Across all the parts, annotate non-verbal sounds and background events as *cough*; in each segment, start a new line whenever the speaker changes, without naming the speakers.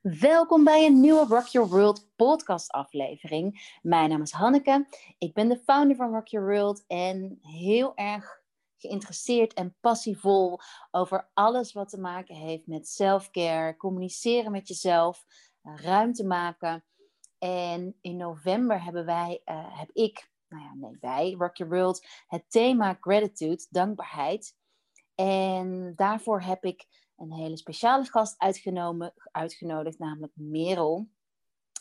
Welkom bij een nieuwe Rock Your World podcast aflevering. Mijn naam is Hanneke. Ik ben de founder van Rock Your World en heel erg geïnteresseerd en passievol over alles wat te maken heeft met self-care, communiceren met jezelf, ruimte maken. En in november hebben wij, uh, heb ik, nou ja, nee, wij, Rock Your World, het thema gratitude, dankbaarheid. En daarvoor heb ik een hele speciale gast uitgenomen, uitgenodigd, namelijk Merel.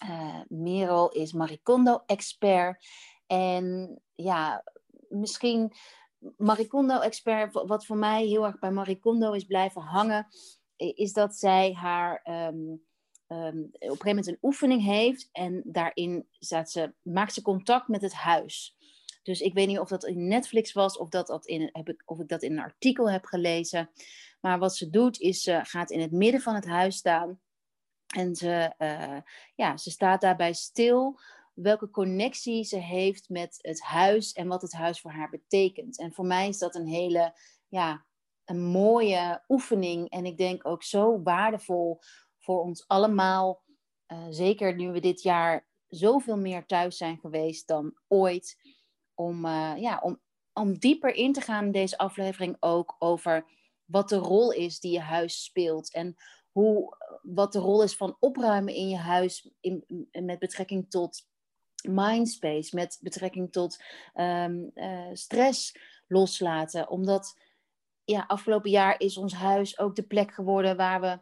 Uh, Merel is Maricondo-expert. En ja, misschien Maricondo-expert, wat voor mij heel erg bij Maricondo is blijven hangen, is dat zij haar um, um, op een gegeven moment een oefening heeft en daarin ze, maakt ze contact met het huis. Dus ik weet niet of dat in Netflix was of, dat, dat in, heb ik, of ik dat in een artikel heb gelezen. Maar wat ze doet, is ze gaat in het midden van het huis staan. En ze, uh, ja, ze staat daarbij stil welke connectie ze heeft met het huis en wat het huis voor haar betekent. En voor mij is dat een hele ja, een mooie oefening. En ik denk ook zo waardevol voor ons allemaal. Uh, zeker nu we dit jaar zoveel meer thuis zijn geweest dan ooit. Om, uh, ja, om, om dieper in te gaan in deze aflevering ook over wat de rol is die je huis speelt. En hoe, wat de rol is van opruimen in je huis in, met betrekking tot mindspace, met betrekking tot um, uh, stress loslaten. Omdat ja, afgelopen jaar is ons huis ook de plek geworden waar we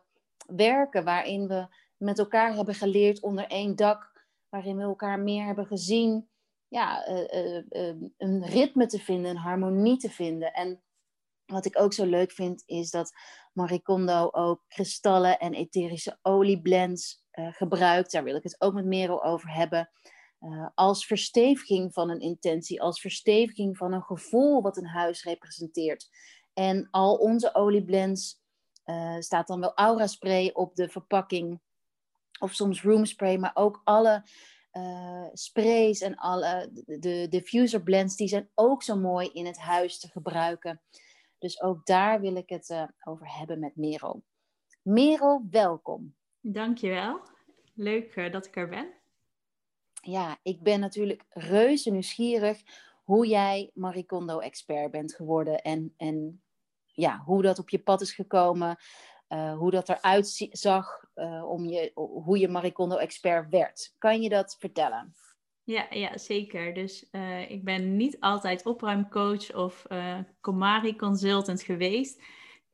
werken, waarin we met elkaar hebben geleerd onder één dak, waarin we elkaar meer hebben gezien. Ja, uh, uh, een ritme te vinden, een harmonie te vinden. En wat ik ook zo leuk vind, is dat Maricondo ook kristallen en etherische olieblends uh, gebruikt. Daar wil ik het ook met Merel over hebben. Uh, als versteviging van een intentie, als versteviging van een gevoel wat een huis representeert. En al onze olieblends uh, staat dan wel aura spray op de verpakking, of soms room spray, maar ook alle sprays en alle de, de diffuser blends, die zijn ook zo mooi in het huis te gebruiken. Dus ook daar wil ik het uh, over hebben met Merel. Merel, welkom.
Dankjewel. Leuk uh, dat ik er ben.
Ja, ik ben natuurlijk reuze nieuwsgierig hoe jij Maricondo-expert bent geworden en, en ja, hoe dat op je pad is gekomen, uh, hoe dat eruit zag, om je, hoe je Maricondo-expert werd. Kan je dat vertellen?
Ja, ja zeker. Dus uh, ik ben niet altijd opruimcoach of uh, Komari consultant geweest.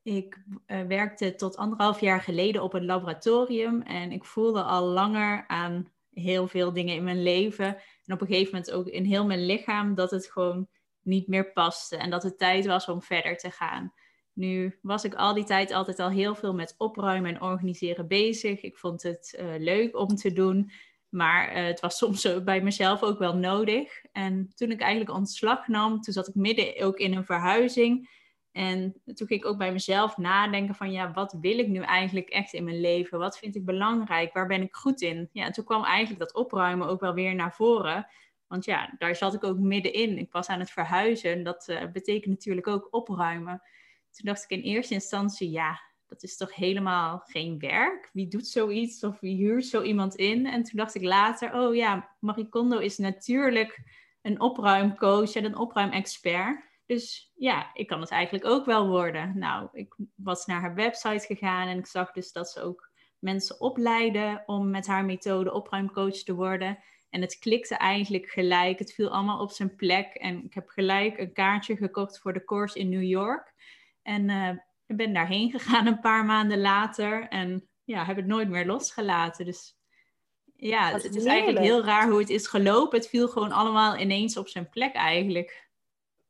Ik uh, werkte tot anderhalf jaar geleden op een laboratorium en ik voelde al langer aan heel veel dingen in mijn leven en op een gegeven moment ook in heel mijn lichaam dat het gewoon niet meer paste en dat het tijd was om verder te gaan. Nu was ik al die tijd altijd al heel veel met opruimen en organiseren bezig. Ik vond het leuk om te doen. Maar uh, het was *laughs* soms bij mezelf ook wel nodig. En toen ik eigenlijk ontslag nam, toen zat ik midden ook in een verhuizing. En toen ging ik ook bij mezelf nadenken van ja, wat wil ik nu eigenlijk echt in mijn leven? Wat vind ik belangrijk? Waar ben ik goed in? Ja, en toen kwam eigenlijk dat opruimen ook wel weer naar voren. Want ja, daar zat ik ook middenin. Ik was aan het verhuizen. Dat uh, betekent natuurlijk ook opruimen. Toen dacht ik in eerste instantie, ja, dat is toch helemaal geen werk? Wie doet zoiets of wie huurt zo iemand in? En toen dacht ik later, oh ja, Marie Kondo is natuurlijk een opruimcoach en een opruimexpert. Dus ja, ik kan het eigenlijk ook wel worden. Nou, ik was naar haar website gegaan en ik zag dus dat ze ook mensen opleiden om met haar methode opruimcoach te worden. En het klikte eigenlijk gelijk. Het viel allemaal op zijn plek. En ik heb gelijk een kaartje gekocht voor de course in New York. En uh, ik ben daarheen gegaan een paar maanden later en ja, heb het nooit meer losgelaten. Dus ja, het, het is eigenlijk heel raar hoe het is gelopen. Het viel gewoon allemaal ineens op zijn plek eigenlijk.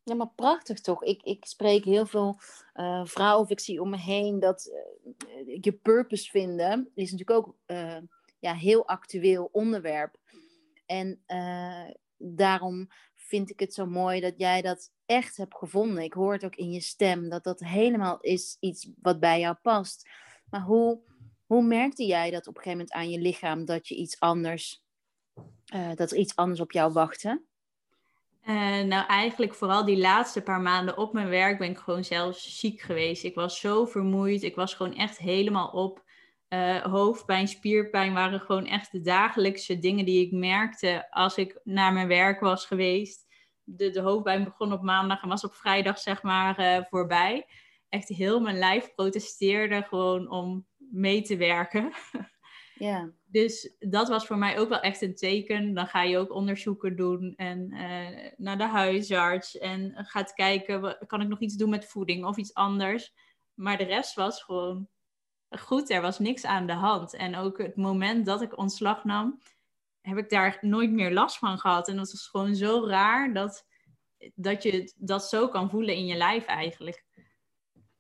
Ja, maar prachtig toch? Ik, ik spreek heel veel uh, vrouwen of ik zie om me heen dat uh, je purpose vinden is natuurlijk ook uh, ja, heel actueel onderwerp. En daarom vind ik het zo mooi dat jij dat echt hebt gevonden. Ik hoor het ook in je stem, dat dat helemaal is iets wat bij jou past. Maar hoe, hoe merkte jij dat op een gegeven moment aan je lichaam dat je iets anders, uh, dat er iets anders op jou wachtte?
Uh, nou, eigenlijk vooral die laatste paar maanden op mijn werk ben ik gewoon zelfs ziek geweest. Ik was zo vermoeid. Ik was gewoon echt helemaal op. Uh, hoofdpijn, spierpijn waren gewoon echt de dagelijkse dingen die ik merkte als ik naar mijn werk was geweest. De, de hoofdpijn begon op maandag en was op vrijdag zeg maar uh, voorbij. Echt heel mijn lijf protesteerde gewoon om mee te werken. *laughs*
Ja.
Dus dat was voor mij ook wel echt een teken. Dan ga je ook onderzoeken doen en uh, naar de huisarts en gaat kijken, kan ik nog iets doen met voeding of iets anders. Maar de rest was gewoon goed, er was niks aan de hand. En ook het moment dat ik ontslag nam, heb ik daar nooit meer last van gehad. En dat is gewoon zo raar dat, dat je dat zo kan voelen in je lijf eigenlijk.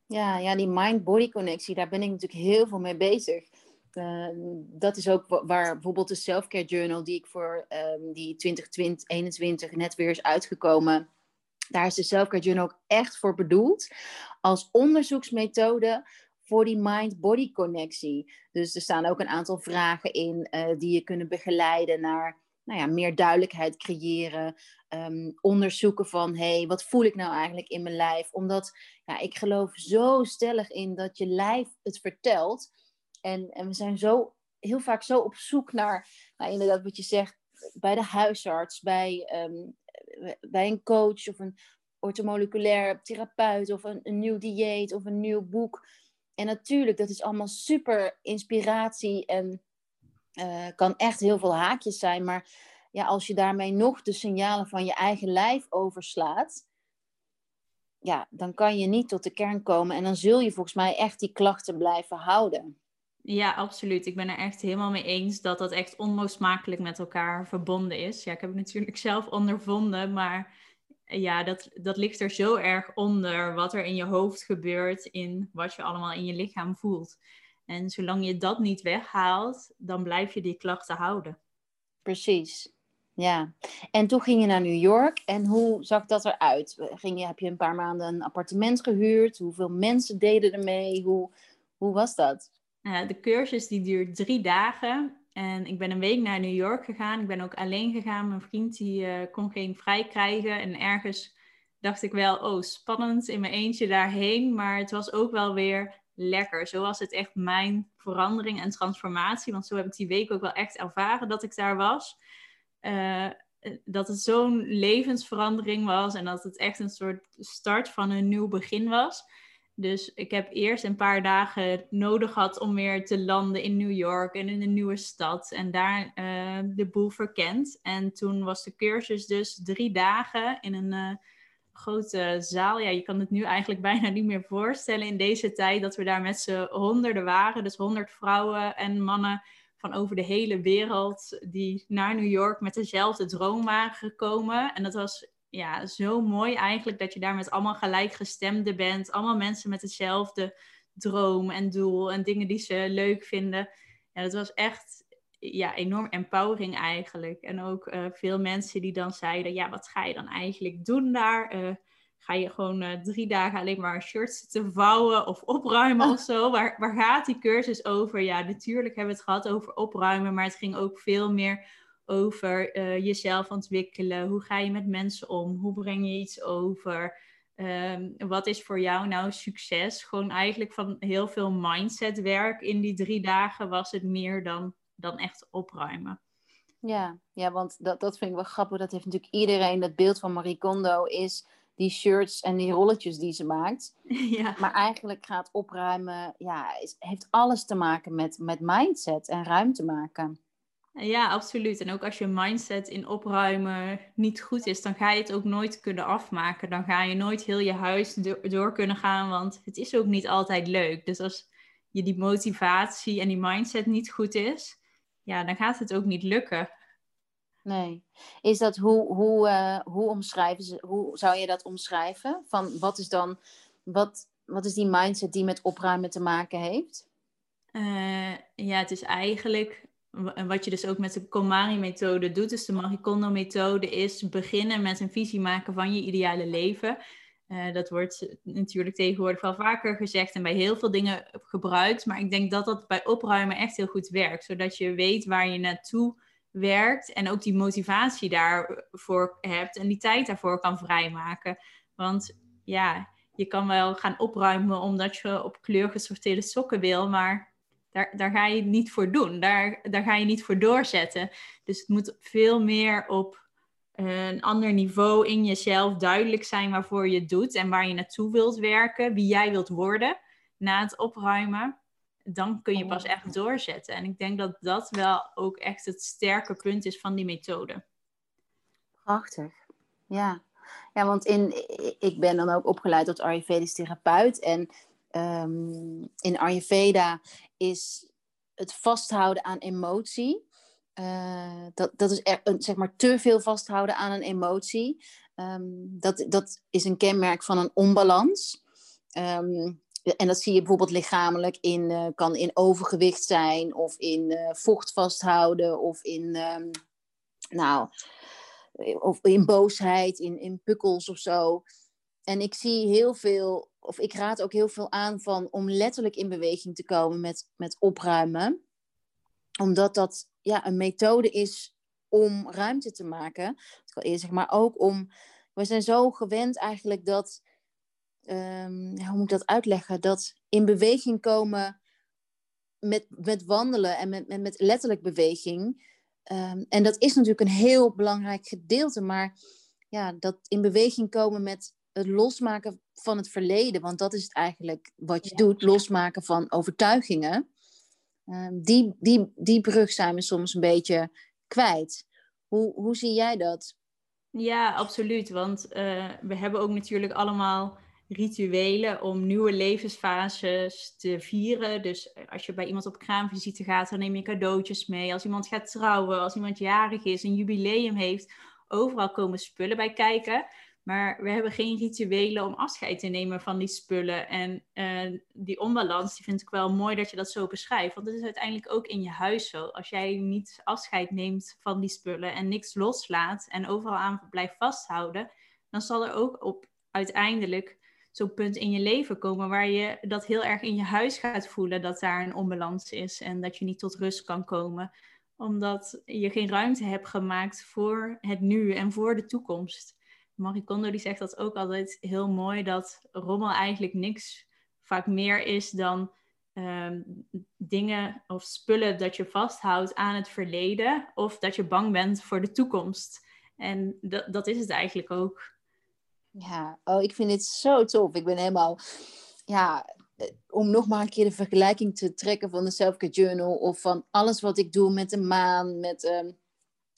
Ja, ja die mind-body connectie, daar ben ik natuurlijk heel veel mee bezig. Uh, dat is ook waar bijvoorbeeld de self-care journal die ik voor um, die 2021 net weer is uitgekomen. Daar is de self-care journal ook echt voor bedoeld als onderzoeksmethode voor die mind-body connectie. Dus er staan ook een aantal vragen in uh, die je kunnen begeleiden naar nou ja, meer duidelijkheid creëren. Um, onderzoeken van, hé, hey, wat voel ik nou eigenlijk in mijn lijf? Omdat ja, ik geloof zo stellig in dat je lijf het vertelt. En, en we zijn zo, heel vaak zo op zoek naar, nou, inderdaad wat je zegt, bij de huisarts, bij, um, bij een coach of een ortomoleculair therapeut of een nieuw dieet of een nieuw boek. En natuurlijk, dat is allemaal super inspiratie en uh, kan echt heel veel haakjes zijn. Maar ja, als je daarmee nog de signalen van je eigen lijf overslaat, ja, dan kan je niet tot de kern komen. En dan zul je volgens mij echt die klachten blijven houden.
Ja, absoluut. Ik ben er echt helemaal mee eens dat dat echt onlosmakelijk met elkaar verbonden is. Ja, ik heb het natuurlijk zelf ondervonden, maar ja, dat, dat ligt er zo erg onder wat er in je hoofd gebeurt, in wat je allemaal in je lichaam voelt. En zolang je dat niet weghaalt, dan blijf je die klachten houden.
Precies. Ja, en toen ging je naar New York en hoe zag dat eruit? Ging je, heb je een paar maanden een appartement gehuurd? Hoeveel mensen deden er mee? Hoe, hoe was dat?
de cursus die duurt drie dagen en ik ben een week naar New York gegaan. Ik ben ook alleen gegaan. Mijn vriend die, uh, kon geen vrij krijgen. En ergens dacht ik wel, oh spannend in mijn eentje daarheen. Maar het was ook wel weer lekker. Zo was het echt mijn verandering en transformatie. Want zo heb ik die week ook wel echt ervaren dat ik daar was. Uh, dat het zo'n levensverandering was en dat het echt een soort start van een nieuw begin was. Dus ik heb eerst een paar dagen nodig gehad om weer te landen in New York en in een nieuwe stad en daar uh, de boel verkend. En toen was de cursus dus drie dagen in een uh, grote zaal. Ja, je kan het nu eigenlijk *laughs* bijna niet meer voorstellen in deze tijd dat we daar met z'n honderden waren. Dus honderd vrouwen en mannen van over de hele wereld die naar New York met dezelfde droom waren gekomen. En dat was ja, zo mooi eigenlijk dat je daar met allemaal gelijkgestemden bent. Allemaal mensen met hetzelfde droom en doel en dingen die ze leuk vinden. Ja, dat was echt ja, enorm empowering eigenlijk. En ook uh, veel mensen die dan zeiden, ja, wat ga je dan eigenlijk doen daar? Uh, ga je gewoon uh, drie dagen alleen maar shirts te vouwen of opruimen of *laughs* zo? Waar, waar gaat die cursus over? Ja, natuurlijk hebben we het gehad over opruimen, maar het ging ook veel meer over uh, jezelf ontwikkelen. Hoe ga je met mensen om? Hoe breng je iets over? Um, wat is voor jou nou succes? Gewoon eigenlijk van heel veel mindsetwerk in die drie dagen was het meer dan, dan echt opruimen.
Ja, ja want dat, dat vind ik wel grappig. Dat heeft natuurlijk iedereen, dat beeld van Marie Kondo is die shirts en die rolletjes die ze maakt. *laughs*
Ja.
Maar eigenlijk gaat opruimen, ja, is, heeft alles te maken met, met mindset en ruimte maken.
Ja, absoluut. En ook als je mindset in opruimen niet goed is, dan ga je het ook nooit kunnen afmaken. Dan ga je nooit heel je huis door kunnen gaan, want het is ook niet altijd leuk. Dus als je die motivatie en die mindset niet goed is, ja, dan gaat het ook niet lukken.
Nee. Is dat hoe, hoe, uh, hoe omschrijven ze, hoe zou je dat omschrijven? Van wat is dan, wat, wat is die mindset die met opruimen te maken heeft?
Uh, ja, het is eigenlijk wat je dus ook met de KonMari-methode doet, dus de Marie Kondo-methode, is beginnen met een visie maken van je ideale leven. Uh, dat wordt natuurlijk tegenwoordig wel vaker gezegd en bij heel veel dingen gebruikt. Maar ik denk dat dat bij opruimen echt heel goed werkt. Zodat je weet waar je naartoe werkt en ook die motivatie daarvoor hebt en die tijd daarvoor kan vrijmaken. Want ja, je kan wel gaan opruimen omdat je op kleur gesorteerde sokken wil, maar daar, daar ga je niet voor doen. Daar, daar ga je niet voor doorzetten. Dus het moet veel meer op een ander niveau in jezelf duidelijk zijn waarvoor je het doet en waar je naartoe wilt werken, wie jij wilt worden na het opruimen. Dan kun je pas echt doorzetten. En ik denk dat dat wel ook echt het sterke punt is van die methode.
Prachtig. Ja, ja want in, ik ben dan ook opgeleid tot Ayurvedisch therapeut. En um, in Ayurveda is het vasthouden aan emotie. Uh, dat, dat is er, zeg maar te veel vasthouden aan een emotie. Um, dat, dat is een kenmerk van een onbalans. Um, en dat zie je bijvoorbeeld lichamelijk in, uh, kan in overgewicht zijn, of in uh, vocht vasthouden, of in, nou, of in boosheid, in, in pukkels of zo. En ik zie heel veel, of ik raad ook heel veel aan van om letterlijk in beweging te komen met, met opruimen. Omdat dat ja, een methode is om ruimte te maken. Al zeg maar ook om. We zijn zo gewend eigenlijk dat. Um, hoe moet ik dat uitleggen? Dat in beweging komen met, met wandelen en met, met, letterlijk beweging. Um, en dat is natuurlijk een heel belangrijk gedeelte, maar ja, dat in beweging komen met het losmaken van het verleden, want dat is het eigenlijk wat je doet, losmaken van overtuigingen. Um, die, die, die brug zijn we soms een beetje kwijt. Hoe, hoe zie jij dat?
Ja, absoluut. Want uh, we hebben ook natuurlijk allemaal rituelen om nieuwe levensfases te vieren. Dus als je bij iemand op kraamvisite gaat, dan neem je cadeautjes mee. Als iemand gaat trouwen, als iemand jarig is, een jubileum heeft, overal komen spullen bij kijken. Maar we hebben geen rituelen om afscheid te nemen van die spullen. En uh, die onbalans, die vind ik wel mooi dat je dat zo beschrijft. Want het is uiteindelijk ook in je huis zo. Als jij niet afscheid neemt van die spullen en niks loslaat en overal aan blijft vasthouden, dan zal er ook op uiteindelijk zo'n punt in je leven komen waar je dat heel erg in je huis gaat voelen dat daar een onbalans is en dat je niet tot rust kan komen omdat je geen ruimte hebt gemaakt voor het nu en voor de toekomst. Marie Kondo die zegt dat ook altijd heel mooi, dat rommel eigenlijk niks vaak meer is dan ehm, dingen of spullen dat je vasthoudt aan het verleden of dat je bang bent voor de toekomst. En dat, dat is het eigenlijk ook.
Ja, oh, ik vind dit zo tof. Ik ben helemaal, ja, eh, om nog maar een keer de vergelijking te trekken van de Selfcare Journal of van alles wat ik doe met de maan, met, uh,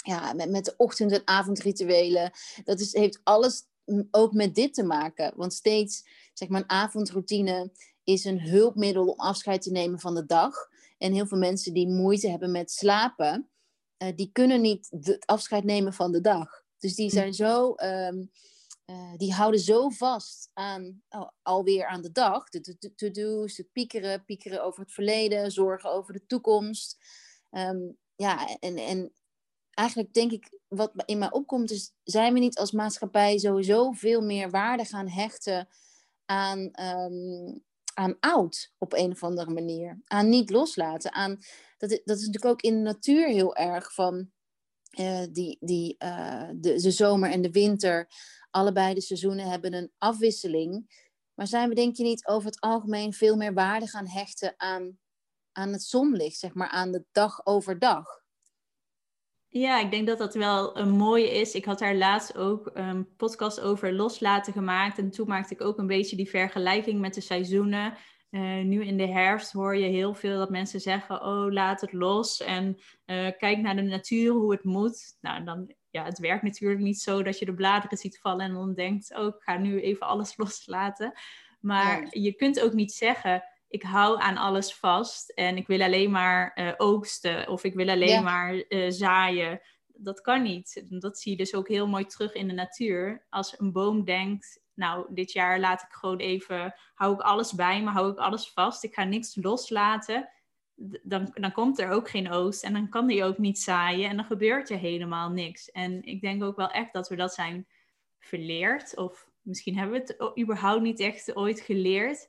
ja, met, met de ochtend- en avondrituelen. Dat is, heeft alles ook met dit te maken. Want steeds, zeg maar, een avondroutine is een hulpmiddel om afscheid te nemen van de dag. En heel veel mensen die moeite hebben met slapen, uh, die kunnen niet het afscheid nemen van de dag. Dus die hm. zijn zo um, uh, die houden zo vast aan, oh, alweer aan de dag. De to-do's, het piekeren, piekeren over het verleden, zorgen over de toekomst. Um, ja, en, en eigenlijk denk ik, wat in mij opkomt, is: zijn we niet als maatschappij sowieso veel meer waarde gaan hechten aan, um, aan oud op een of andere manier? Aan niet loslaten. Aan, dat, dat is natuurlijk ook in de natuur heel erg van. Uh, die, die, uh, de, de zomer en de winter allebei de seizoenen hebben een afwisseling. Maar zijn we denk je niet over het algemeen veel meer waarde gaan hechten aan, aan het zonlicht, zeg maar aan de dag overdag?
Ja, ik denk dat dat wel een mooie is. Ik had daar laatst ook een podcast over loslaten gemaakt. En toen maakte ik ook een beetje die vergelijking met de seizoenen. Uh, nu in de herfst hoor je heel veel dat mensen zeggen: Oh, laat het los en uh, kijk naar de natuur, hoe het moet. Nou, dan ja, het werkt natuurlijk niet zo dat je de bladeren ziet vallen en dan denkt, oh, ik ga nu even alles *laughs* loslaten. Maar je kunt ook niet zeggen, ik hou aan alles vast en ik wil alleen maar uh, oogsten of ik wil alleen maar uh, zaaien. Dat kan niet. Dat zie je dus ook heel mooi terug in de natuur. Als een boom denkt, nou, dit jaar laat ik gewoon even, hou ik alles bij me, hou ik alles vast. Ik ga niks loslaten dan, dan komt er ook geen oost en dan kan die ook niet zaaien en dan gebeurt er helemaal niks. En ik denk ook wel echt dat we dat zijn verleerd, of misschien hebben we het überhaupt niet echt ooit geleerd.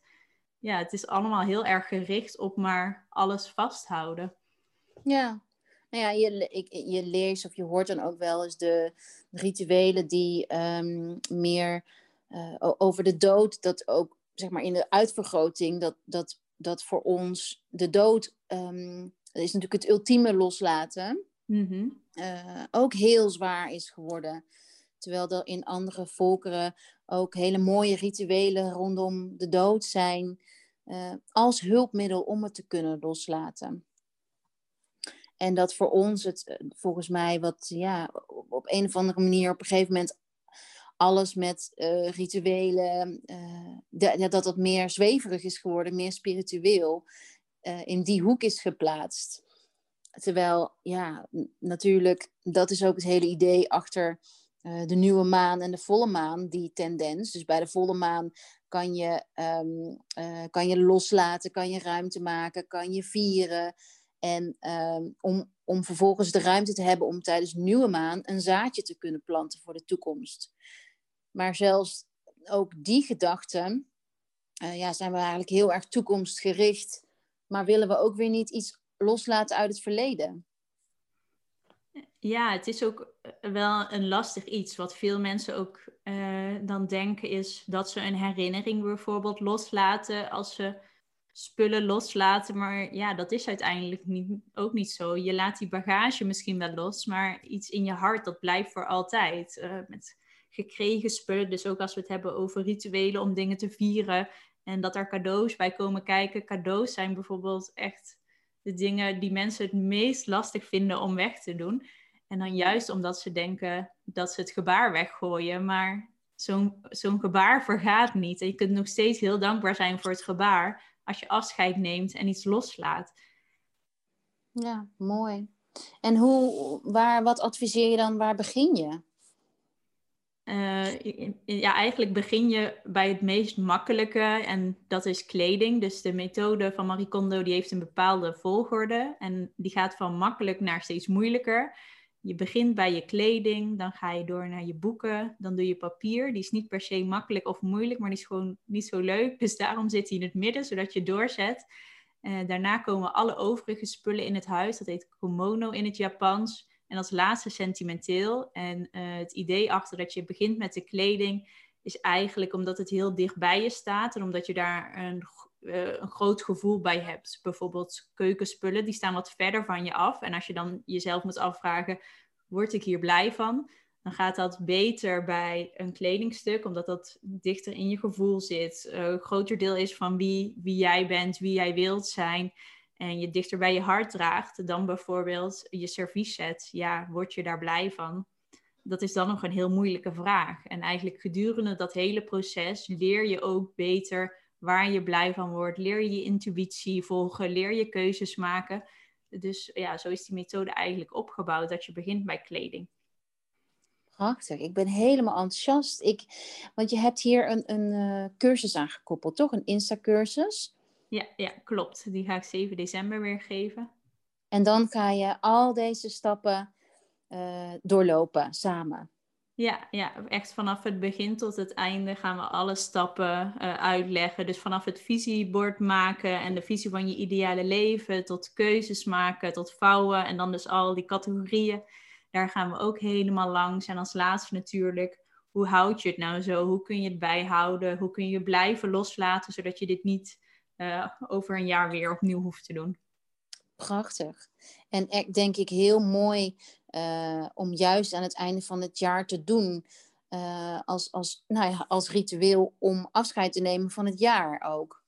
Ja, het is allemaal heel erg gericht op maar alles vasthouden.
Ja, nou ja, je, ik, je leest of je hoort dan ook wel eens de rituelen die um, meer uh, over de dood, dat ook zeg maar in de uitvergroting, dat, dat dat voor ons de dood, um, dat is natuurlijk het ultieme loslaten,
Mhm.
eh, ook heel zwaar is geworden. Terwijl er in andere volkeren ook hele mooie rituelen rondom de dood zijn, eh, als hulpmiddel om het te kunnen loslaten. En dat voor ons het eh, volgens mij wat ja, op een of andere manier op een gegeven moment alles met uh, rituelen, dat dat meer zweverig is geworden, meer spiritueel, in die hoek is geplaatst. Terwijl, ja, natuurlijk, dat is ook het hele idee achter de nieuwe maan en de volle maan, die tendens. Dus bij de volle maan kan je, um, kan je loslaten, kan je ruimte maken, kan je vieren. En um, om, om vervolgens de ruimte te hebben om tijdens nieuwe maan een zaadje te kunnen planten voor de toekomst. Maar zelfs ook die gedachten uh, ja, zijn we eigenlijk heel erg toekomstgericht. Maar willen we ook weer niet iets loslaten uit het verleden?
Ja, het is ook wel een lastig iets. Wat veel mensen ook uh, dan denken is dat ze een herinnering bijvoorbeeld loslaten als ze spullen loslaten. Maar ja, dat is uiteindelijk niet, ook niet zo. Je laat die bagage misschien wel los, maar iets in je hart dat blijft voor altijd. Uh, met gekregen spullen. Dus ook als we het hebben over rituelen om dingen te vieren en dat er cadeaus bij komen kijken. Cadeaus zijn bijvoorbeeld echt de dingen die mensen het meest lastig vinden om weg te doen. En dan juist omdat ze denken dat ze het gebaar weggooien, maar zo'n zo'n gebaar vergaat niet. En je kunt nog steeds heel dankbaar zijn voor het gebaar als je afscheid neemt en iets loslaat.
Ja, mooi. En hoe, waar, wat adviseer je dan? Waar begin je?
Uh, ja, eigenlijk begin je bij het meest makkelijke en dat is kleding. Dus de methode van Marie Kondo die heeft een bepaalde volgorde en die gaat van makkelijk naar steeds moeilijker. Je begint bij je kleding, dan ga je door naar je boeken, dan doe je papier. Die is niet per se makkelijk of moeilijk, maar die is gewoon niet zo leuk. Dus daarom zit hij in het midden, zodat je doorzet. Uh, daarna komen alle overige spullen in het huis. Dat heet komono in het Japans. En als laatste sentimenteel. En uh, het idee achter dat je begint met de kleding is eigenlijk omdat het heel dicht bij je staat en omdat je daar een, uh, een groot gevoel bij hebt. Bijvoorbeeld keukenspullen, die staan wat verder van je af. En als je dan jezelf moet afvragen, word ik hier blij van? Dan gaat dat beter bij een kledingstuk, omdat dat dichter in je gevoel zit. Een groter deel is van wie, wie jij bent, wie jij wilt zijn en je dichter bij je hart draagt dan bijvoorbeeld je serviesset, ja, word je daar blij van? Dat is dan nog een heel moeilijke vraag. En eigenlijk gedurende dat hele proces leer je ook beter waar je blij van wordt. Leer je je intuïtie volgen, leer je keuzes maken. Dus ja, zo is die methode eigenlijk opgebouwd, dat je begint bij kleding.
Prachtig, ik ben helemaal enthousiast. Ik, want je hebt hier een, een uh, cursus aangekoppeld, toch? Een Insta-cursus.
Ja, ja, klopt. Die ga ik 7 december weer geven.
En dan ga je al deze stappen uh, doorlopen samen.
Ja, ja, echt vanaf het begin tot het einde gaan we alle stappen uh, uitleggen. Dus vanaf het visiebord maken en de visie van je ideale leven, tot keuzes maken, tot vouwen en dan dus al die categorieën. Daar gaan we ook helemaal langs. En als laatste natuurlijk, hoe houd je het nou zo? Hoe kun je het bijhouden? Hoe kun je blijven loslaten, zodat je dit niet uh, over een jaar weer opnieuw hoeft te doen.
Prachtig. En echt denk ik heel mooi om juist aan het einde van het jaar te doen. Uh, als, als, nou ja, als ritueel om afscheid te nemen van het jaar ook.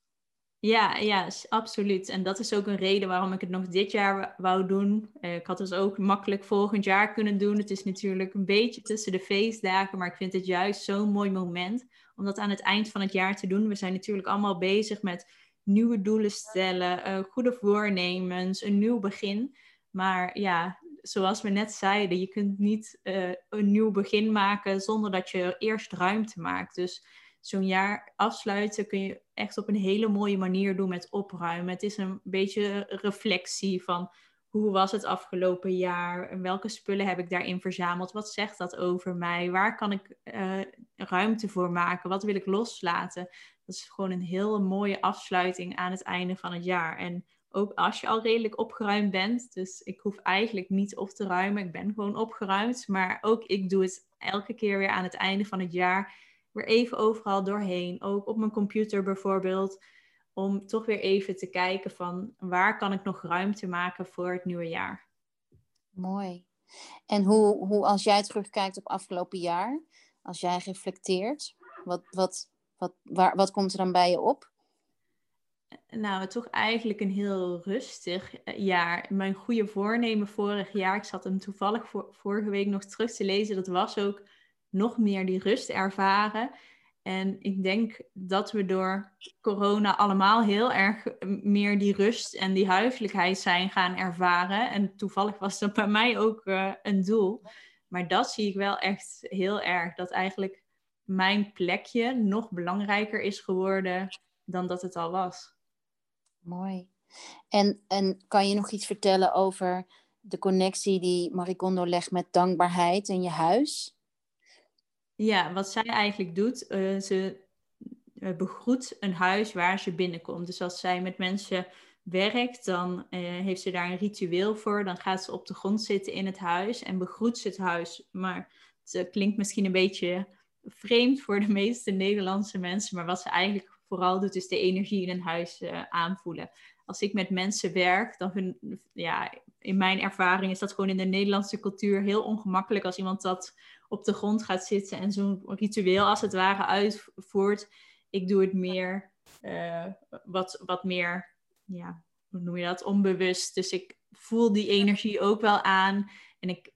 Ja, ja, absoluut. En dat is ook een reden waarom ik het nog dit jaar wou doen. ik had dus ook makkelijk volgend jaar kunnen doen. Het is natuurlijk een beetje tussen de feestdagen, maar ik vind het juist zo'n mooi moment om dat aan het eind van het jaar te doen. We zijn natuurlijk allemaal bezig met nieuwe doelen stellen, goede voornemens, een nieuw begin. Maar ja, zoals we net zeiden, je kunt niet uh, een nieuw begin maken zonder dat je eerst ruimte maakt. Dus zo'n jaar afsluiten kun je echt op een hele mooie manier doen met opruimen. Het is een beetje reflectie van hoe was het afgelopen jaar? En welke spullen heb ik daarin verzameld? Wat zegt dat over mij? Waar kan ik uh, ruimte voor maken? Wat wil ik loslaten? Dat is gewoon een hele mooie afsluiting aan het einde van het jaar. En ook als je al redelijk opgeruimd bent. Dus ik hoef eigenlijk niet op te ruimen. Ik ben gewoon opgeruimd. Maar ook ik doe het elke keer weer aan het einde van het jaar. Weer even overal doorheen. Ook op mijn computer bijvoorbeeld om toch weer even te kijken van waar kan ik nog ruimte maken voor het nieuwe jaar.
Mooi. En hoe, hoe als jij terugkijkt op afgelopen jaar, als jij reflecteert, wat, wat, wat, waar, wat komt er dan bij je op?
Nou, toch eigenlijk een heel rustig eh, jaar. Mijn goede voornemen vorig jaar, ik zat hem toevallig vorige week nog terug te lezen, dat was ook nog meer die rust ervaren. En ik denk dat we door corona allemaal heel erg meer die rust en die huiselijkheid zijn gaan ervaren. En toevallig was dat bij mij ook uh, een doel. Maar dat zie ik wel echt heel erg. Dat eigenlijk mijn plekje nog belangrijker is geworden dan dat het al was.
Mooi. En, en kan je nog iets vertellen over de connectie die Maricondo legt met dankbaarheid in je huis?
Ja, wat zij eigenlijk doet, uh, ze uh, begroet een huis waar ze binnenkomt. Dus als zij met mensen werkt, dan uh, heeft ze daar een ritueel voor. Dan gaat ze op de grond zitten in het huis en begroet ze het huis. Maar het klinkt misschien een beetje vreemd voor de meeste Nederlandse mensen. Maar wat ze eigenlijk vooral doet, is de energie in een huis aanvoelen. Als ik met mensen werk, dan vind, ja, in mijn ervaring is dat gewoon in de Nederlandse cultuur heel ongemakkelijk als iemand dat op de grond gaat zitten en zo'n ritueel als het ware uitvoert. Ik doe het meer, uh, wat, wat meer, ja, hoe noem je dat, onbewust. Dus ik voel die energie ook wel aan en ik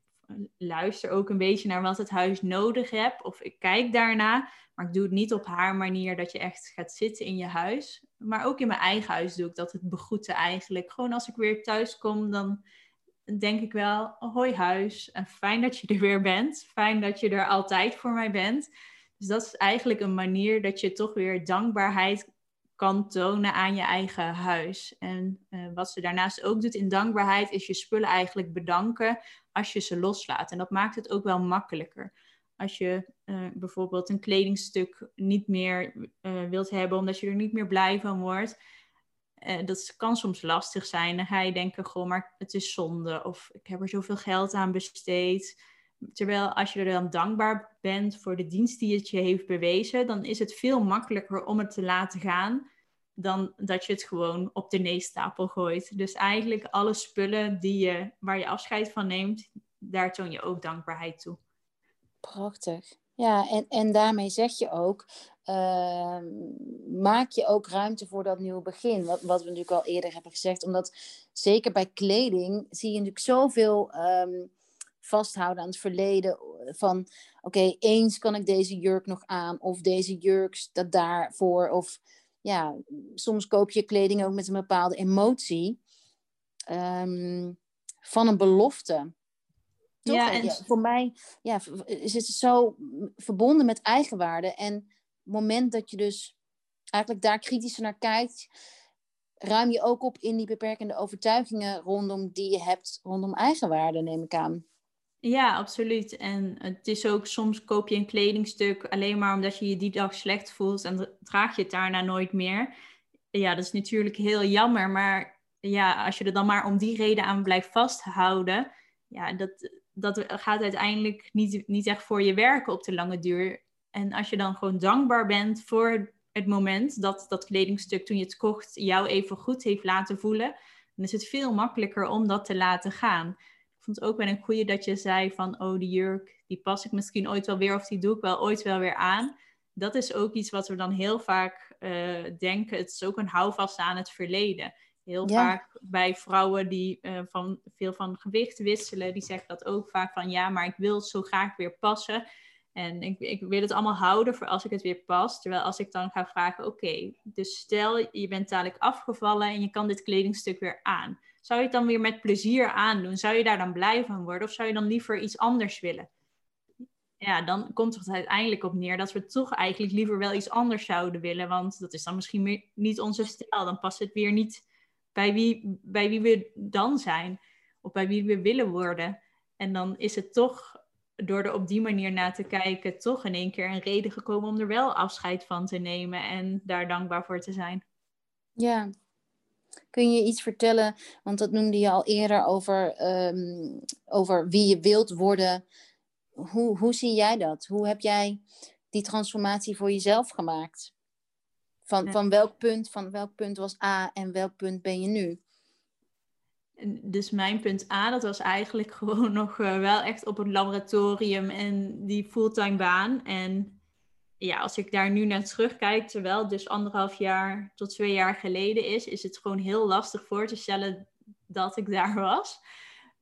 luister ook een beetje naar wat het huis nodig heeft. Of ik kijk daarna, maar ik doe het niet op haar manier dat je echt gaat zitten in je huis. Maar ook in mijn eigen huis doe ik dat, het begroeten eigenlijk. Gewoon als ik weer thuis kom, dan denk ik wel, hoi huis, en fijn dat je er weer bent. Fijn dat je er altijd voor mij bent. Dus dat is eigenlijk een manier dat je toch weer dankbaarheid kan tonen aan je eigen huis. En uh, wat ze daarnaast ook doet in dankbaarheid, is je spullen eigenlijk bedanken als je ze loslaat. En dat maakt het ook wel makkelijker. Als je uh, bijvoorbeeld een kledingstuk niet meer uh, wilt hebben, omdat je er niet meer blij van wordt, uh, dat kan soms lastig zijn. Dan ga je denken, goh, maar het is zonde. Of ik heb er zoveel geld aan besteed. Terwijl als je er dan dankbaar bent voor de dienst die het je heeft bewezen, dan is het veel makkelijker om het te laten gaan dan dat je het gewoon op de neestapel gooit. Dus eigenlijk alle spullen die je, waar je afscheid van neemt, daar toon je ook dankbaarheid toe.
Prachtig. Ja, en, en daarmee zeg je ook, Ehm, maak je ook ruimte voor dat nieuwe begin. Wat, wat we natuurlijk al eerder hebben gezegd. Omdat zeker bij kleding zie je natuurlijk zoveel um, vasthouden aan het verleden. Van oké, eens kan ik deze jurk nog aan. Of deze jurk staat daarvoor. Of ja, soms koop je kleding ook met een bepaalde emotie. Um, van een belofte. Ja, en... ja, voor mij ja, is het zo verbonden met eigenwaarde. En moment dat je dus eigenlijk daar kritischer naar kijkt, ruim je ook op in die beperkende overtuigingen rondom die je hebt rondom eigenwaarde, neem ik aan.
Ja, absoluut. En het is ook soms koop je een kledingstuk alleen maar omdat je je die dag slecht voelt en draag je het daarna nooit meer. Ja, dat is natuurlijk heel jammer, maar ja, als je er dan maar om die reden aan blijft vasthouden, ja, dat, dat gaat uiteindelijk niet, niet echt voor je werken op de lange duur. En als je dan gewoon dankbaar bent voor het moment dat dat kledingstuk toen je het kocht jou even goed heeft laten voelen, dan is het veel makkelijker om dat te laten gaan. Ik vond het ook wel een goede dat je zei van, oh die jurk, die pas ik misschien ooit wel weer of die doe ik wel ooit wel weer aan. Dat is ook iets wat we dan heel vaak uh, denken. Het is ook een houvast aan het verleden. Heel vaak bij vrouwen die uh, van, veel van gewicht wisselen, die zeggen dat ook vaak van ja, maar ik wil zo graag weer passen. En ik, ik wil het allemaal houden voor als ik het weer pas. Terwijl als ik dan ga vragen, oké, dus stel je bent dadelijk afgevallen en je kan dit kledingstuk weer aan. Zou je het dan weer met plezier aandoen? Zou je daar dan blij van worden? Of zou je dan liever iets anders willen? Ja, dan komt het uiteindelijk op neer dat we toch eigenlijk liever wel iets anders zouden willen. Want dat is dan misschien niet onze stijl. Dan past het weer niet bij wie, bij wie we dan zijn. Of bij wie we willen worden. En dan is het toch door er op die manier naar te kijken, toch in één keer een reden gekomen om er wel afscheid van te nemen en daar dankbaar voor te zijn.
Ja. Kun je iets vertellen, want dat noemde je al eerder over, ehm, over wie je wilt worden. Hoe, hoe zie jij dat? Hoe heb jij die transformatie voor jezelf gemaakt? Van, van welk punt, van welk punt was A en welk punt ben je nu?
dus mijn punt A, dat was eigenlijk *laughs* gewoon nog uh, wel echt op het laboratorium en die fulltime baan. En ja, als ik daar nu naar terugkijk, terwijl het dus anderhalf jaar tot twee jaar geleden is, is het gewoon heel lastig voor te stellen dat ik daar was.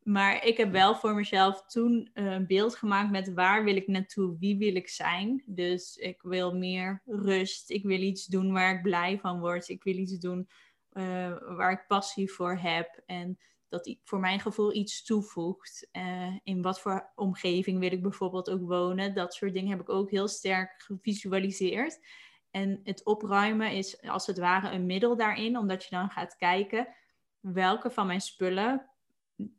Maar ik heb wel voor mezelf toen eh, een beeld gemaakt met waar wil ik naartoe, wie wil ik zijn. Dus ik wil meer rust, ik wil iets doen waar ik blij van word, ik wil iets doen uh, waar ik passie voor heb. En dat voor mijn gevoel iets toevoegt. Uh, in wat voor omgeving wil ik bijvoorbeeld ook wonen. Dat soort dingen heb ik ook heel sterk gevisualiseerd. En het opruimen is als het ware een middel daarin, omdat je dan gaat kijken welke van mijn spullen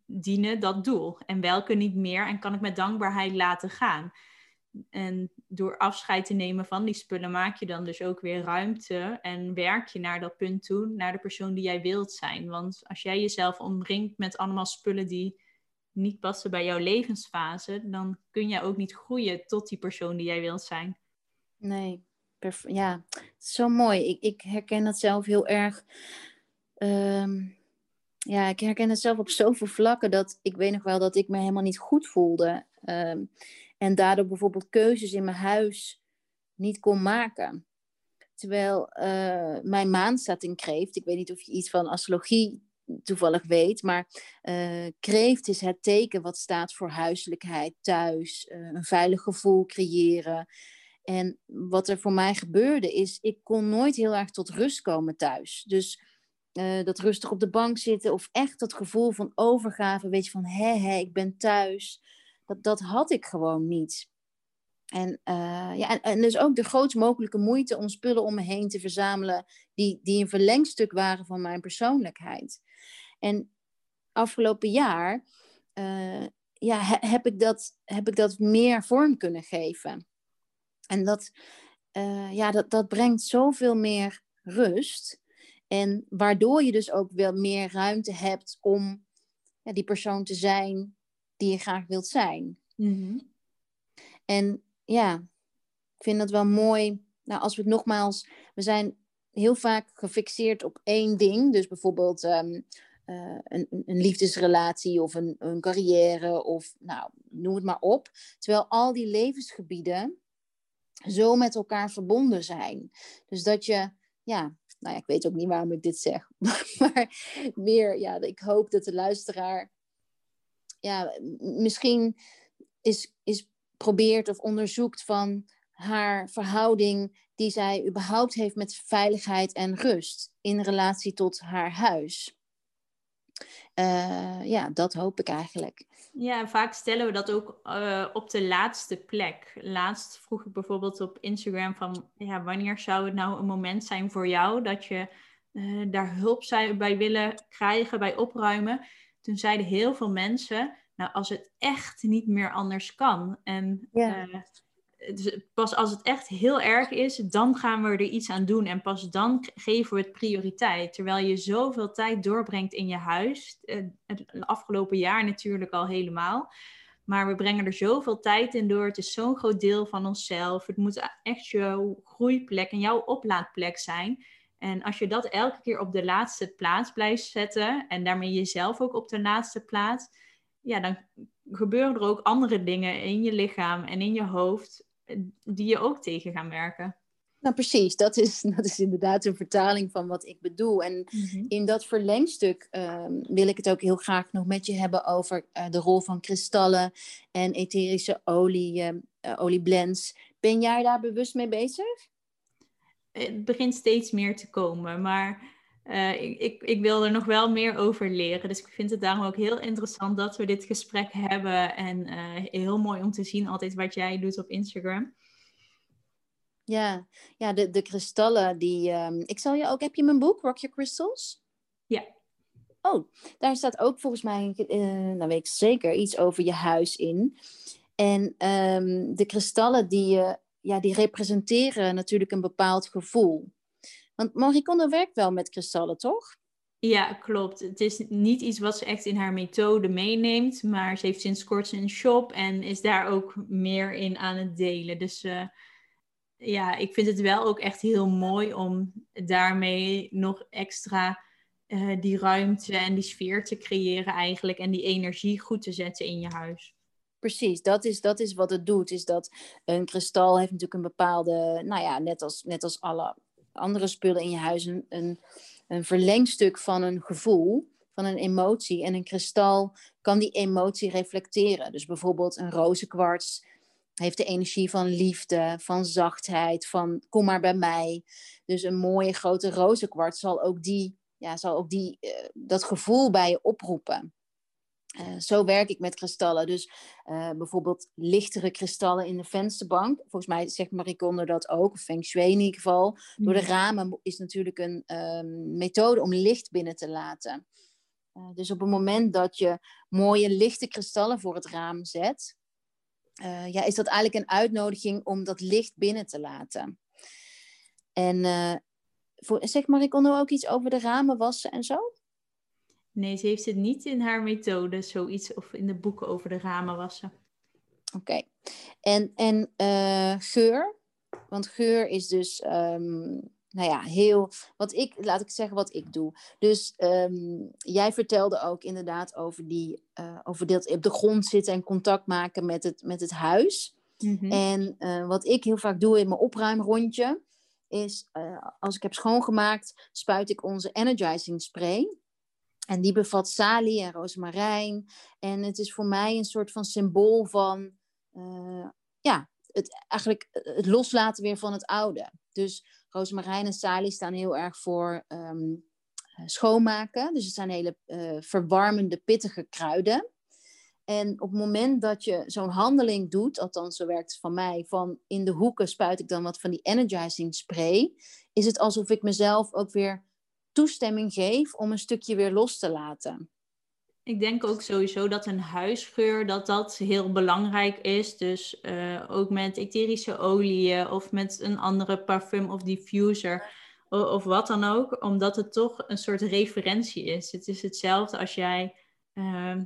dienen dat doel en welke niet meer en kan ik met dankbaarheid laten gaan. En door afscheid te nemen van die spullen maak je dan dus ook weer ruimte en werk je naar dat punt toe, naar de persoon die jij wilt zijn. Want als jij jezelf omringt met allemaal spullen die niet passen bij jouw levensfase, dan kun je ook niet groeien tot die persoon die jij wilt zijn.
Nee, ja, zo mooi. Ik, ik herken dat zelf heel erg. Ehm, ja, ik herken het zelf op zoveel vlakken dat ik weet nog wel dat ik me helemaal niet goed voelde. Um, en daardoor bijvoorbeeld keuzes in mijn huis niet kon maken. Terwijl uh, mijn maan staat in kreeft. Ik weet niet of je iets van astrologie toevallig weet. Maar uh, kreeft is het teken wat staat voor huiselijkheid, thuis, uh, een veilig gevoel creëren. En wat er voor mij gebeurde is, ik kon nooit heel erg tot rust komen thuis. Dus dat rustig op de bank zitten of echt dat gevoel van overgave, weet je, van hé, hé, ik ben thuis. Dat, dat had ik gewoon niet. En, uh, ja, en, dus ook de grootst mogelijke moeite om spullen om me heen te verzamelen die, die een verlengstuk waren van mijn persoonlijkheid. En afgelopen jaar uh, ja, heb, ik dat, heb ik dat meer vorm kunnen geven. En dat, ja, dat, dat brengt zoveel meer rust. En waardoor je dus ook wel meer ruimte hebt om ja, die persoon te zijn die je graag wilt zijn. Mhm. En ja, ik vind dat wel mooi. Nou, als we het nogmaals, we zijn heel vaak gefixeerd op één ding. Dus bijvoorbeeld ehm, eh, een, een, liefdesrelatie of een, een carrière of nou, noem het maar op. Terwijl al die levensgebieden zo met elkaar verbonden zijn. Dus dat je, ja, nou ja, ik weet ook niet waarom ik dit zeg. *laughs* Maar meer, ja, ik hoop dat de luisteraar ja, misschien is, is probeert of onderzoekt van haar verhouding die zij überhaupt heeft met veiligheid en rust in relatie tot haar huis. Uh, ja, dat hoop ik eigenlijk.
Ja, vaak stellen we dat ook uh, op de laatste plek. Laatst vroeg ik bijvoorbeeld op Instagram van, ja, wanneer zou het nou een moment zijn voor jou dat je uh, daar hulp bij willen krijgen bij opruimen? toen zeiden heel veel mensen, nou als het echt niet meer anders kan. En ja. Dus pas als het echt heel erg is, dan gaan we er iets aan doen. En pas dan geven we het prioriteit. Terwijl je zoveel tijd doorbrengt in je huis. Uh, het afgelopen jaar natuurlijk al helemaal. Maar we brengen er zoveel tijd in door. Het is zo'n groot deel van onszelf. Het moet echt jouw groeiplek en jouw oplaadplek zijn. En als je dat elke keer op de laatste plaats blijft zetten en daarmee jezelf ook op de laatste plaats, ja, dan gebeuren er ook andere dingen in je lichaam en in je hoofd eh, die je ook tegen gaan werken.
Nou, precies. Dat is, *laughs* dat is inderdaad een vertaling van wat ik bedoel. En mhm. in dat verlengstuk um, wil ik het ook heel graag nog met je hebben over uh, de rol van kristallen en etherische olie, uh, olieblends. Ben jij daar bewust mee bezig?
het begint steeds meer te komen. Maar uh, ik, ik, ik, wil er nog wel meer over leren. Dus ik vind het daarom ook heel interessant dat we dit gesprek hebben. En uh, heel mooi om te zien altijd wat jij doet op Instagram.
Ja, ja de, de kristallen die... Um, ik zal je ook... Heb je mijn boek, Rock Your Crystals?
Ja.
Oh, daar staat ook volgens mij, uh, nou weet ik zeker, iets over je huis in. En um, de kristallen die ja, die representeren natuurlijk een bepaald gevoel. Want Marie werkt wel met kristallen, toch?
Ja, klopt. Het is niet iets wat ze echt in haar methode meeneemt, maar ze heeft sinds kort een shop en is daar ook meer in aan het delen. Dus uh, ja, ik vind het wel ook echt heel mooi om daarmee nog extra uh, die ruimte en die sfeer te creëren eigenlijk. En die energie goed te zetten in je huis.
Precies, dat is, dat is wat het doet. Is dat een kristal heeft natuurlijk een bepaalde, nou ja, net als, net als alle andere spullen in je huis, een, een, een verlengstuk van een gevoel, van een emotie. En een kristal kan die emotie reflecteren. Dus bijvoorbeeld een rozenkwarts heeft de energie van liefde, van zachtheid, van kom maar bij mij. Dus een mooie grote rozenkwarts zal ook, die, ja, zal ook die, uh, dat gevoel bij je oproepen. Uh, zo werk ik met kristallen. Dus uh, bijvoorbeeld lichtere kristallen in de vensterbank. Volgens mij zegt Marie Kondo dat ook, Feng Shui in ieder geval. Door de mm. ramen is natuurlijk een um, methode om licht binnen te laten. Uh, dus op het moment dat je mooie lichte kristallen voor het raam zet, ja, is dat eigenlijk een uitnodiging om dat licht binnen te laten. En voor, zegt Marie Kondo ook iets over de ramen wassen en zo?
Nee, ze heeft het niet in haar methode, zoiets, of in de boeken over de ramen wassen.
Oké. En, en uh, geur? Want geur is dus, um, nou ja, heel, wat ik, laat ik zeggen wat ik doe. Dus um, jij vertelde ook inderdaad over die, uh, over dat op de grond zitten en contact maken met het, met het huis. Mm -hmm. En uh, wat ik heel vaak doe in mijn opruimrondje, is als ik heb schoongemaakt, spuit ik onze energizing spray. En die bevat salie en rozemarijn. En het is voor mij een soort van symbool van, uh, ja, het, eigenlijk het loslaten weer van het oude. Dus rozemarijn en salie staan heel erg voor um, schoonmaken. Dus het zijn hele uh, verwarmende, pittige kruiden. En op het moment dat je zo'n handeling doet, althans zo werkt het van mij, van in de hoeken spuit ik dan wat van die energizing spray, is het alsof ik mezelf ook weer toestemming geef om een stukje weer los te laten.
Ik denk ook sowieso dat een huisgeur dat dat heel belangrijk is. Dus uh, ook met etherische oliën of met een andere parfum of diffuser of, wat dan ook. Omdat het toch een soort referentie is. Het is hetzelfde als jij uh,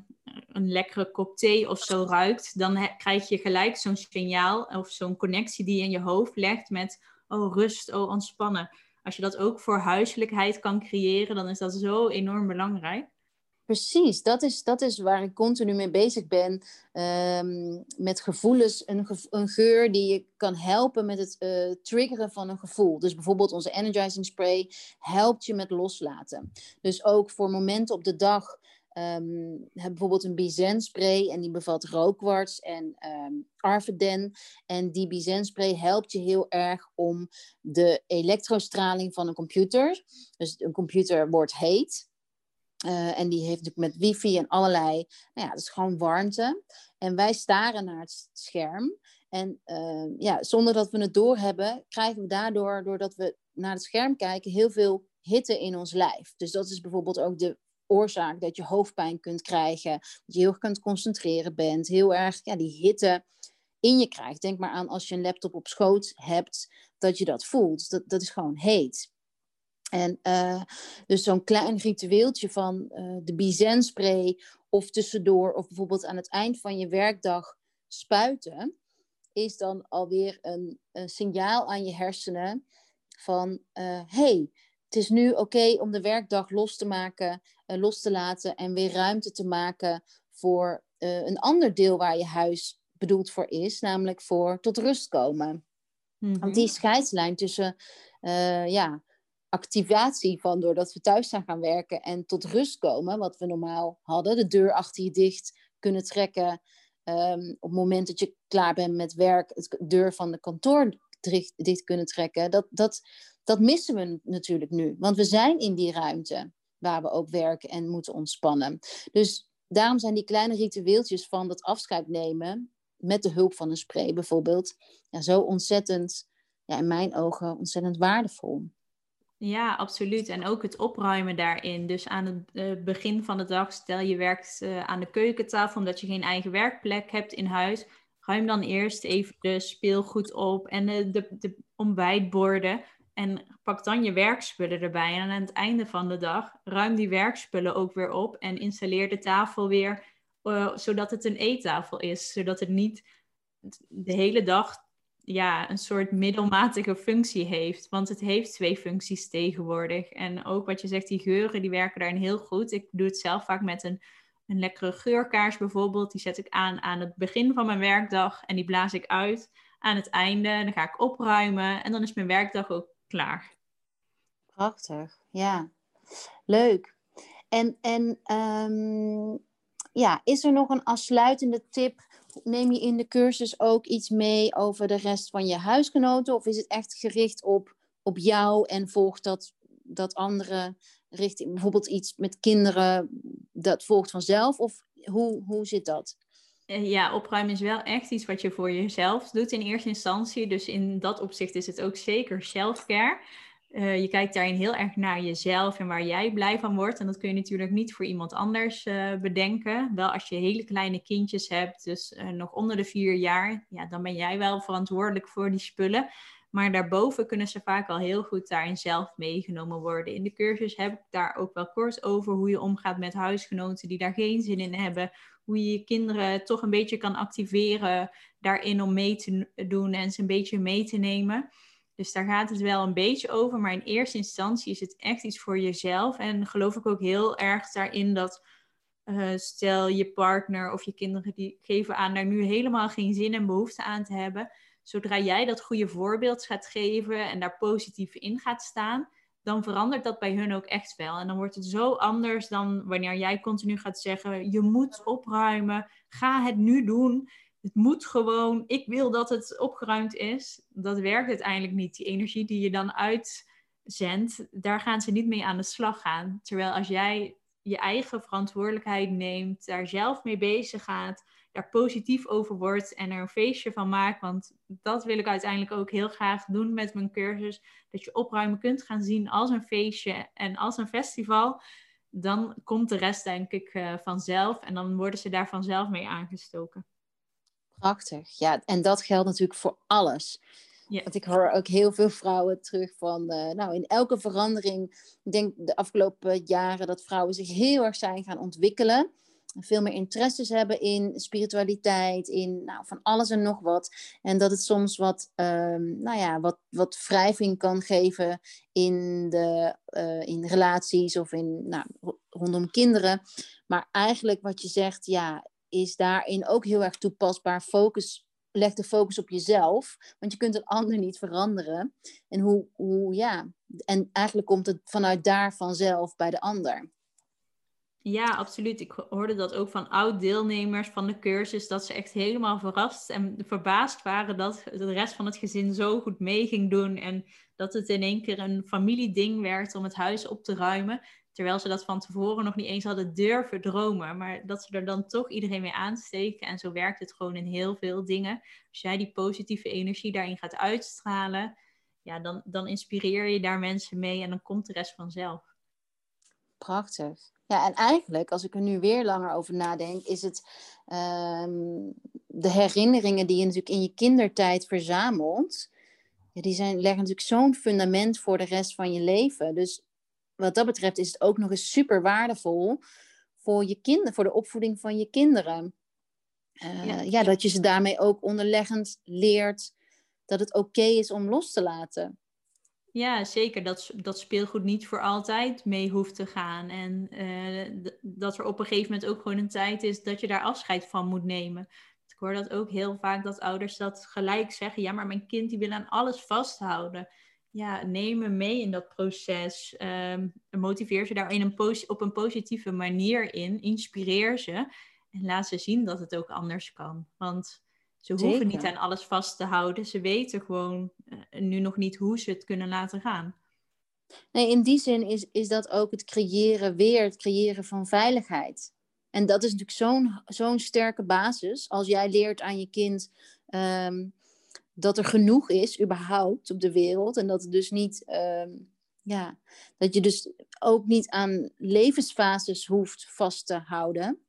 een lekkere kop thee of zo ruikt. Dan krijg je gelijk zo'n signaal of zo'n connectie die je in je hoofd legt met... Oh, rust, oh, ontspannen als je dat ook voor huiselijkheid kan creëren, dan is dat zo enorm belangrijk.
Precies, dat is, dat is waar ik continu mee bezig ben. Um, met gevoelens, een, geur die je kan helpen met het uh, triggeren van een gevoel. Dus bijvoorbeeld onze energizing spray helpt je met loslaten. Dus ook voor momenten op de dag Um, heb bijvoorbeeld een Bizen spray en die bevat rookkwarts en um. En die Bizen spray helpt je heel erg om de elektrostraling van een computer. Dus een computer wordt heet. Uh, en die heeft natuurlijk met wifi en allerlei, nou ja, dat is gewoon warmte. En wij staren naar het scherm. En uh, ja, zonder dat we het doorhebben, krijgen we daardoor, doordat we naar het scherm kijken, heel veel hitte in ons lijf. Dus dat is bijvoorbeeld ook de oorzaak dat je hoofdpijn kunt krijgen, dat je heel erg kunt concentreren bent, heel erg ja, die hitte in je krijgt. Denk maar aan als je een laptop op schoot hebt, dat je dat voelt. Dat, dat is gewoon heet. En uh, dus zo'n klein ritueeltje van uh, de Bizen spray of tussendoor of bijvoorbeeld aan het eind van je werkdag spuiten, is dan alweer een, een signaal aan je hersenen van uh, hey, het is nu oké om de werkdag los te maken, los te laten en weer ruimte te maken voor uh, een ander deel waar je huis bedoeld voor is, namelijk voor tot rust komen. Want die scheidslijn tussen uh, ja, activatie van doordat we thuis zijn gaan werken en tot rust komen, wat we normaal hadden, de deur achter je dicht kunnen trekken. Um, op het moment dat je klaar bent met werk, de deur van de kantoor dicht, dicht kunnen trekken. Dat, dat, dat missen we natuurlijk nu, want we zijn in die ruimte waar we ook werken en moeten ontspannen. Dus daarom zijn die kleine ritueeltjes van dat afscheid nemen, met de hulp van een spray bijvoorbeeld, ja, zo ontzettend, ja, in mijn ogen, ontzettend waardevol.
Ja, absoluut. En ook het opruimen daarin. Dus aan het uh, begin van de dag, stel je werkt uh, aan de keukentafel omdat je geen eigen werkplek hebt in huis. Ruim dan eerst even de speelgoed op en de, de, de ontbijtborden. En pak dan je werkspullen erbij. En aan het einde van de dag ruim die werkspullen ook weer op en installeer de tafel weer, uh, zodat het een eettafel is. Zodat het niet de hele dag ja, een soort middelmatige functie heeft. Want het heeft twee functies tegenwoordig. En ook wat je zegt, die geuren, die werken daarin heel goed. Ik doe het zelf vaak met een, een lekkere geurkaars bijvoorbeeld. Die zet ik aan aan het begin van mijn werkdag en die blaas ik uit aan het einde. Dan ga ik opruimen en dan is mijn werkdag ook klaar.
Prachtig, ja. Leuk. En, en ehm, ja, is er nog een afsluitende tip? Neem je in de cursus ook iets mee over de rest van je huisgenoten? Of is het echt gericht op, op jou en volgt dat, dat andere richting? Bijvoorbeeld iets met kinderen, dat volgt vanzelf? Of hoe, hoe zit dat?
Eh, ja, opruimen is wel echt iets wat je voor jezelf doet in eerste instantie. Dus in dat opzicht is het ook zeker self-care. Uh, je kijkt daarin heel erg naar jezelf en waar jij blij van wordt. En dat kun je natuurlijk niet voor iemand anders uh, bedenken. Wel als je hele kleine kindjes hebt, dus nog onder de vier jaar, ja, dan ben jij wel verantwoordelijk voor die spullen. Maar daarboven kunnen ze vaak al heel goed daarin zelf meegenomen worden. In de cursus heb ik daar ook wel kort over hoe je omgaat met huisgenoten die daar geen zin in hebben. Hoe je je kinderen toch een beetje kan activeren daarin om mee te doen en ze een beetje mee te nemen. Dus daar gaat het wel een beetje over. Maar in eerste instantie is het echt iets voor jezelf. En geloof ik ook heel erg daarin dat uh, stel je partner of je kinderen die geven aan daar nu helemaal geen zin en behoefte aan te hebben. Zodra jij dat goede voorbeeld gaat geven en daar positief in gaat staan, dan verandert dat bij hun ook echt wel. En dan wordt het zo anders dan wanneer jij continu gaat zeggen: je moet opruimen, ga het nu doen het moet gewoon, ik wil dat het opgeruimd is. Dat werkt uiteindelijk niet. Die energie die je dan uitzendt, daar gaan ze niet mee aan de slag gaan. Terwijl als jij je eigen verantwoordelijkheid neemt, daar zelf mee bezig gaat, daar positief over wordt en er een feestje van maakt. Want dat wil ik uiteindelijk ook heel graag doen met mijn cursus. Dat je opruimen kunt gaan zien als een feestje en als een festival. Dan komt de rest denk ik uh, vanzelf en dan worden ze daar vanzelf mee aangestoken.
Prachtig. Ja, en dat geldt natuurlijk voor alles. Ja. Want ik hoor ook heel veel vrouwen terug van, uh, nou, in elke verandering, ik denk de afgelopen jaren dat vrouwen zich heel erg zijn gaan ontwikkelen. Veel meer interesses hebben in spiritualiteit, in nou, van alles en nog wat. En dat het soms wat, um, nou ja, wat, wat wrijving kan geven in, de, uh, in relaties of in, nou, rondom kinderen. Maar eigenlijk wat je zegt, ja, is daarin ook heel erg toepasbaar. Focus, leg de focus op jezelf, want je kunt een ander niet veranderen. En hoe, hoe ja, en eigenlijk komt het vanuit daar vanzelf bij de ander.
Ja, absoluut. Ik hoorde dat ook van oud-deelnemers van de cursus, dat ze echt helemaal verrast en verbaasd waren dat de rest van het gezin zo goed mee ging doen en dat het in één keer een familieding werd om het huis op te ruimen. Terwijl ze dat van tevoren nog niet eens hadden durven dromen. Maar dat ze er dan toch iedereen mee aansteken. En zo werkt het gewoon in heel veel dingen. Als jij die positieve energie daarin gaat uitstralen, ja, dan, dan inspireer je daar mensen mee en dan komt de rest vanzelf.
Prachtig. Ja, en eigenlijk, als ik er nu weer langer over nadenk, is het ehm, de herinneringen die je natuurlijk in je kindertijd verzamelt. Ja, die zijn, leggen natuurlijk zo'n fundament voor de rest van je leven. Dus wat dat betreft is het ook nog eens super waardevol voor je kinderen, voor de opvoeding van je kinderen. Uh, ja. dat je ze daarmee ook onderleggend leert dat het oké is om los te laten.
Ja, zeker. Dat, dat speelgoed niet voor altijd mee hoeft te gaan. En uh, dat er op een gegeven moment ook gewoon een tijd is dat je daar afscheid van moet nemen. Ik hoor dat ook heel vaak dat ouders dat gelijk zeggen. Ja, maar mijn kind die wil aan alles vasthouden ja, neem me mee in dat proces. Um, motiveer ze daar in een op een positieve manier in. Inspireer ze. En laat ze zien dat het ook anders kan. Want ze hoeven niet aan alles vast te houden. Ze weten gewoon uh, nu nog niet hoe ze het kunnen laten gaan.
Nee, in die zin is, is dat ook het creëren weer, het creëren van veiligheid. En dat is natuurlijk zo'n zo'n sterke basis. Als jij leert aan je kind um, dat er genoeg is, überhaupt, op de wereld. En dat het dus niet, ehm, ja, dat je dus ook niet aan levensfases hoeft vast te houden.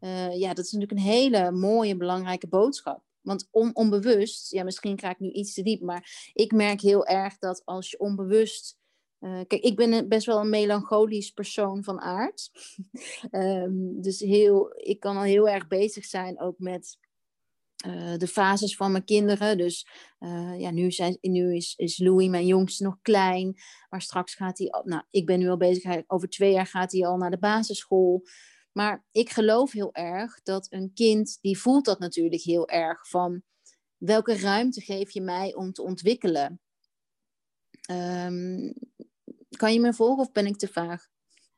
Uh, ja, dat is natuurlijk een hele mooie, belangrijke boodschap. Want on, onbewust, ja, misschien ga ik nu iets te diep, maar ik merk heel erg dat als je onbewust. Uh, kijk, ik ben best wel een melancholisch persoon van aard. um, *laughs* dus heel, ik kan al heel erg bezig zijn ook met eh, de fases van mijn kinderen. Dus ja, nu, zijn, nu is, is Louis, mijn jongste, nog klein. Maar straks gaat hij, nou, ik ben nu al bezig, over twee jaar gaat hij al naar de basisschool. Maar ik geloof heel erg dat een kind, die voelt dat natuurlijk heel erg van welke ruimte geef je mij om te ontwikkelen? Um, kan je me volgen of ben ik te vaag?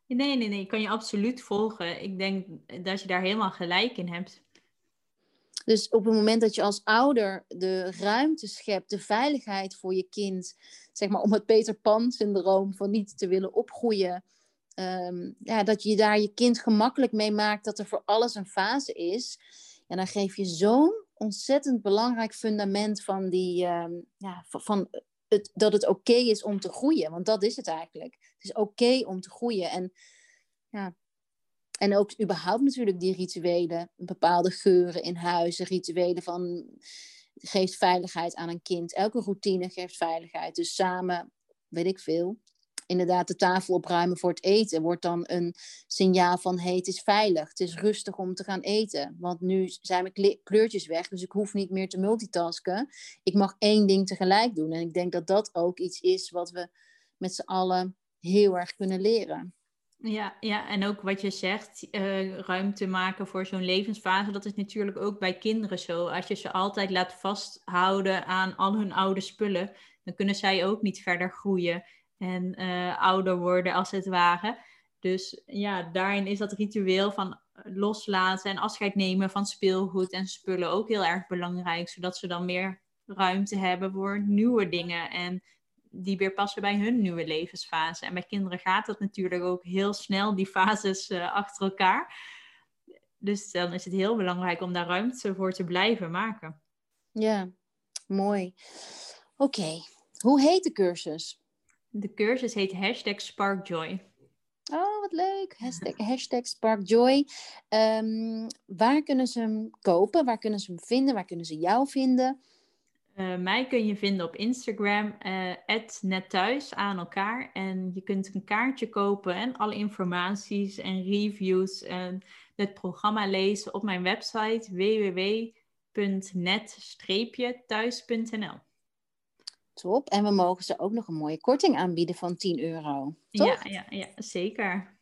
Nee, nee, nee, ik kan je absoluut volgen. Ik denk dat je daar helemaal gelijk in hebt.
Dus op het moment dat je als ouder de ruimte schept, de veiligheid voor je kind, zeg maar om het Peter Pan-syndroom van niet te willen opgroeien, um, ja, dat je daar je kind gemakkelijk mee maakt dat er voor alles een fase is, ja, dan geef je zo'n ontzettend belangrijk fundament van die, um, ja, van het, dat het oké is om te groeien. Want dat is het eigenlijk. Het is oké om te groeien. En, ja. en ook überhaupt natuurlijk die rituelen. Bepaalde geuren in huizen, rituelen van... geeft veiligheid aan een kind. Elke routine geeft veiligheid. Dus samen, weet ik veel, inderdaad de tafel opruimen voor het eten wordt dan een signaal van hey, het is veilig, het is rustig om te gaan eten. Want nu zijn mijn kleurtjes weg, dus ik hoef niet meer te multitasken. Ik mag één ding tegelijk doen. En ik denk dat dat ook iets is wat we met z'n allen heel erg kunnen leren.
Ja, ja, en ook wat je zegt, uh, ruimte maken voor zo'n levensfase, dat is natuurlijk ook bij kinderen zo. Als je ze altijd laat vasthouden aan al hun oude spullen, dan kunnen zij ook niet verder groeien en uh, ouder worden als het ware. Dus ja, daarin is dat ritueel van loslaten en afscheid nemen van speelgoed en spullen ook heel erg belangrijk, zodat ze dan meer ruimte hebben voor nieuwe dingen en die weer passen bij hun nieuwe levensfase. En bij kinderen gaat dat natuurlijk ook heel snel, die fases uh, achter elkaar. Dus dan is het heel belangrijk om daar ruimte voor te blijven maken.
Ja, mooi. Oké, hoe heet de cursus?
De cursus heet hashtag SparkJoy.
Oh, wat leuk. Hashtag, hashtag SparkJoy. Um, waar kunnen ze hem kopen? Waar kunnen ze hem vinden? Waar kunnen ze jou vinden?
Uh, mij kun je vinden op Instagram, uh, netthuis aan elkaar. En je kunt een kaartje kopen en alle informaties en reviews en het programma lezen op mijn website www.net-thuis.nl.
Top. En we mogen ze ook nog een mooie korting aanbieden van 10 euro. Toch?
Ja, ja, ja, zeker.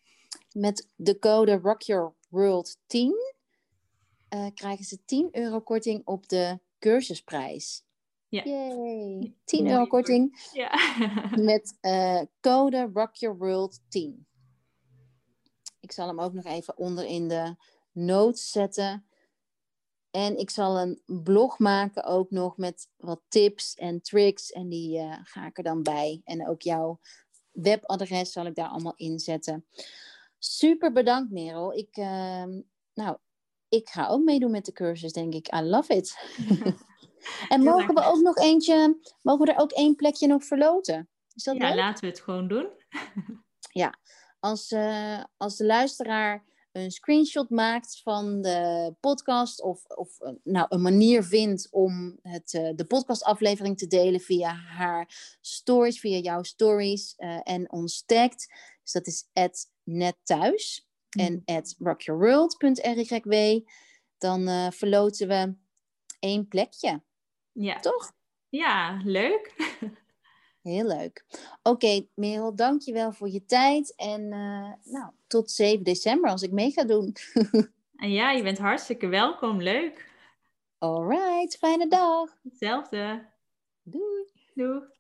Met de code RockYourWorld10 uh, krijgen ze 10 euro korting op de cursusprijs. Ja. Yay. 10 euro korting ja. *laughs* met uh, code RockYourWorld10. Ik zal hem ook nog even onder in de notes zetten. En ik zal een blog maken ook nog met wat tips en tricks. En die uh, ga ik er dan bij. En ook jouw webadres zal ik daar allemaal inzetten. Super bedankt Merel. Ik, uh, nou, ik ga ook meedoen met de cursus, denk ik. I love it. *laughs* *laughs* en mogen we ook nog eentje, mogen we er ook één plekje nog verloten?
Is dat ja, laten we het gewoon doen.
ja, als, uh, als de luisteraar een screenshot maakt van de podcast of, of eh, nou, een manier vindt om het, uh, de podcastaflevering te delen via haar stories, via jouw stories uh, en ons tagt. Dus dat is @netthuis mm. en at rockyourworld.ryw. Dan verloten we één plekje. Ja. Toch?
Ja, leuk. *laughs*
Heel leuk. Oké, okay, Merel, dankjewel voor je tijd. En uh, nou, tot 7 december als ik mee ga doen. *laughs*
en ja, je bent hartstikke welkom. Leuk.
Alright, fijne dag.
Hetzelfde.
Doei.
Doei.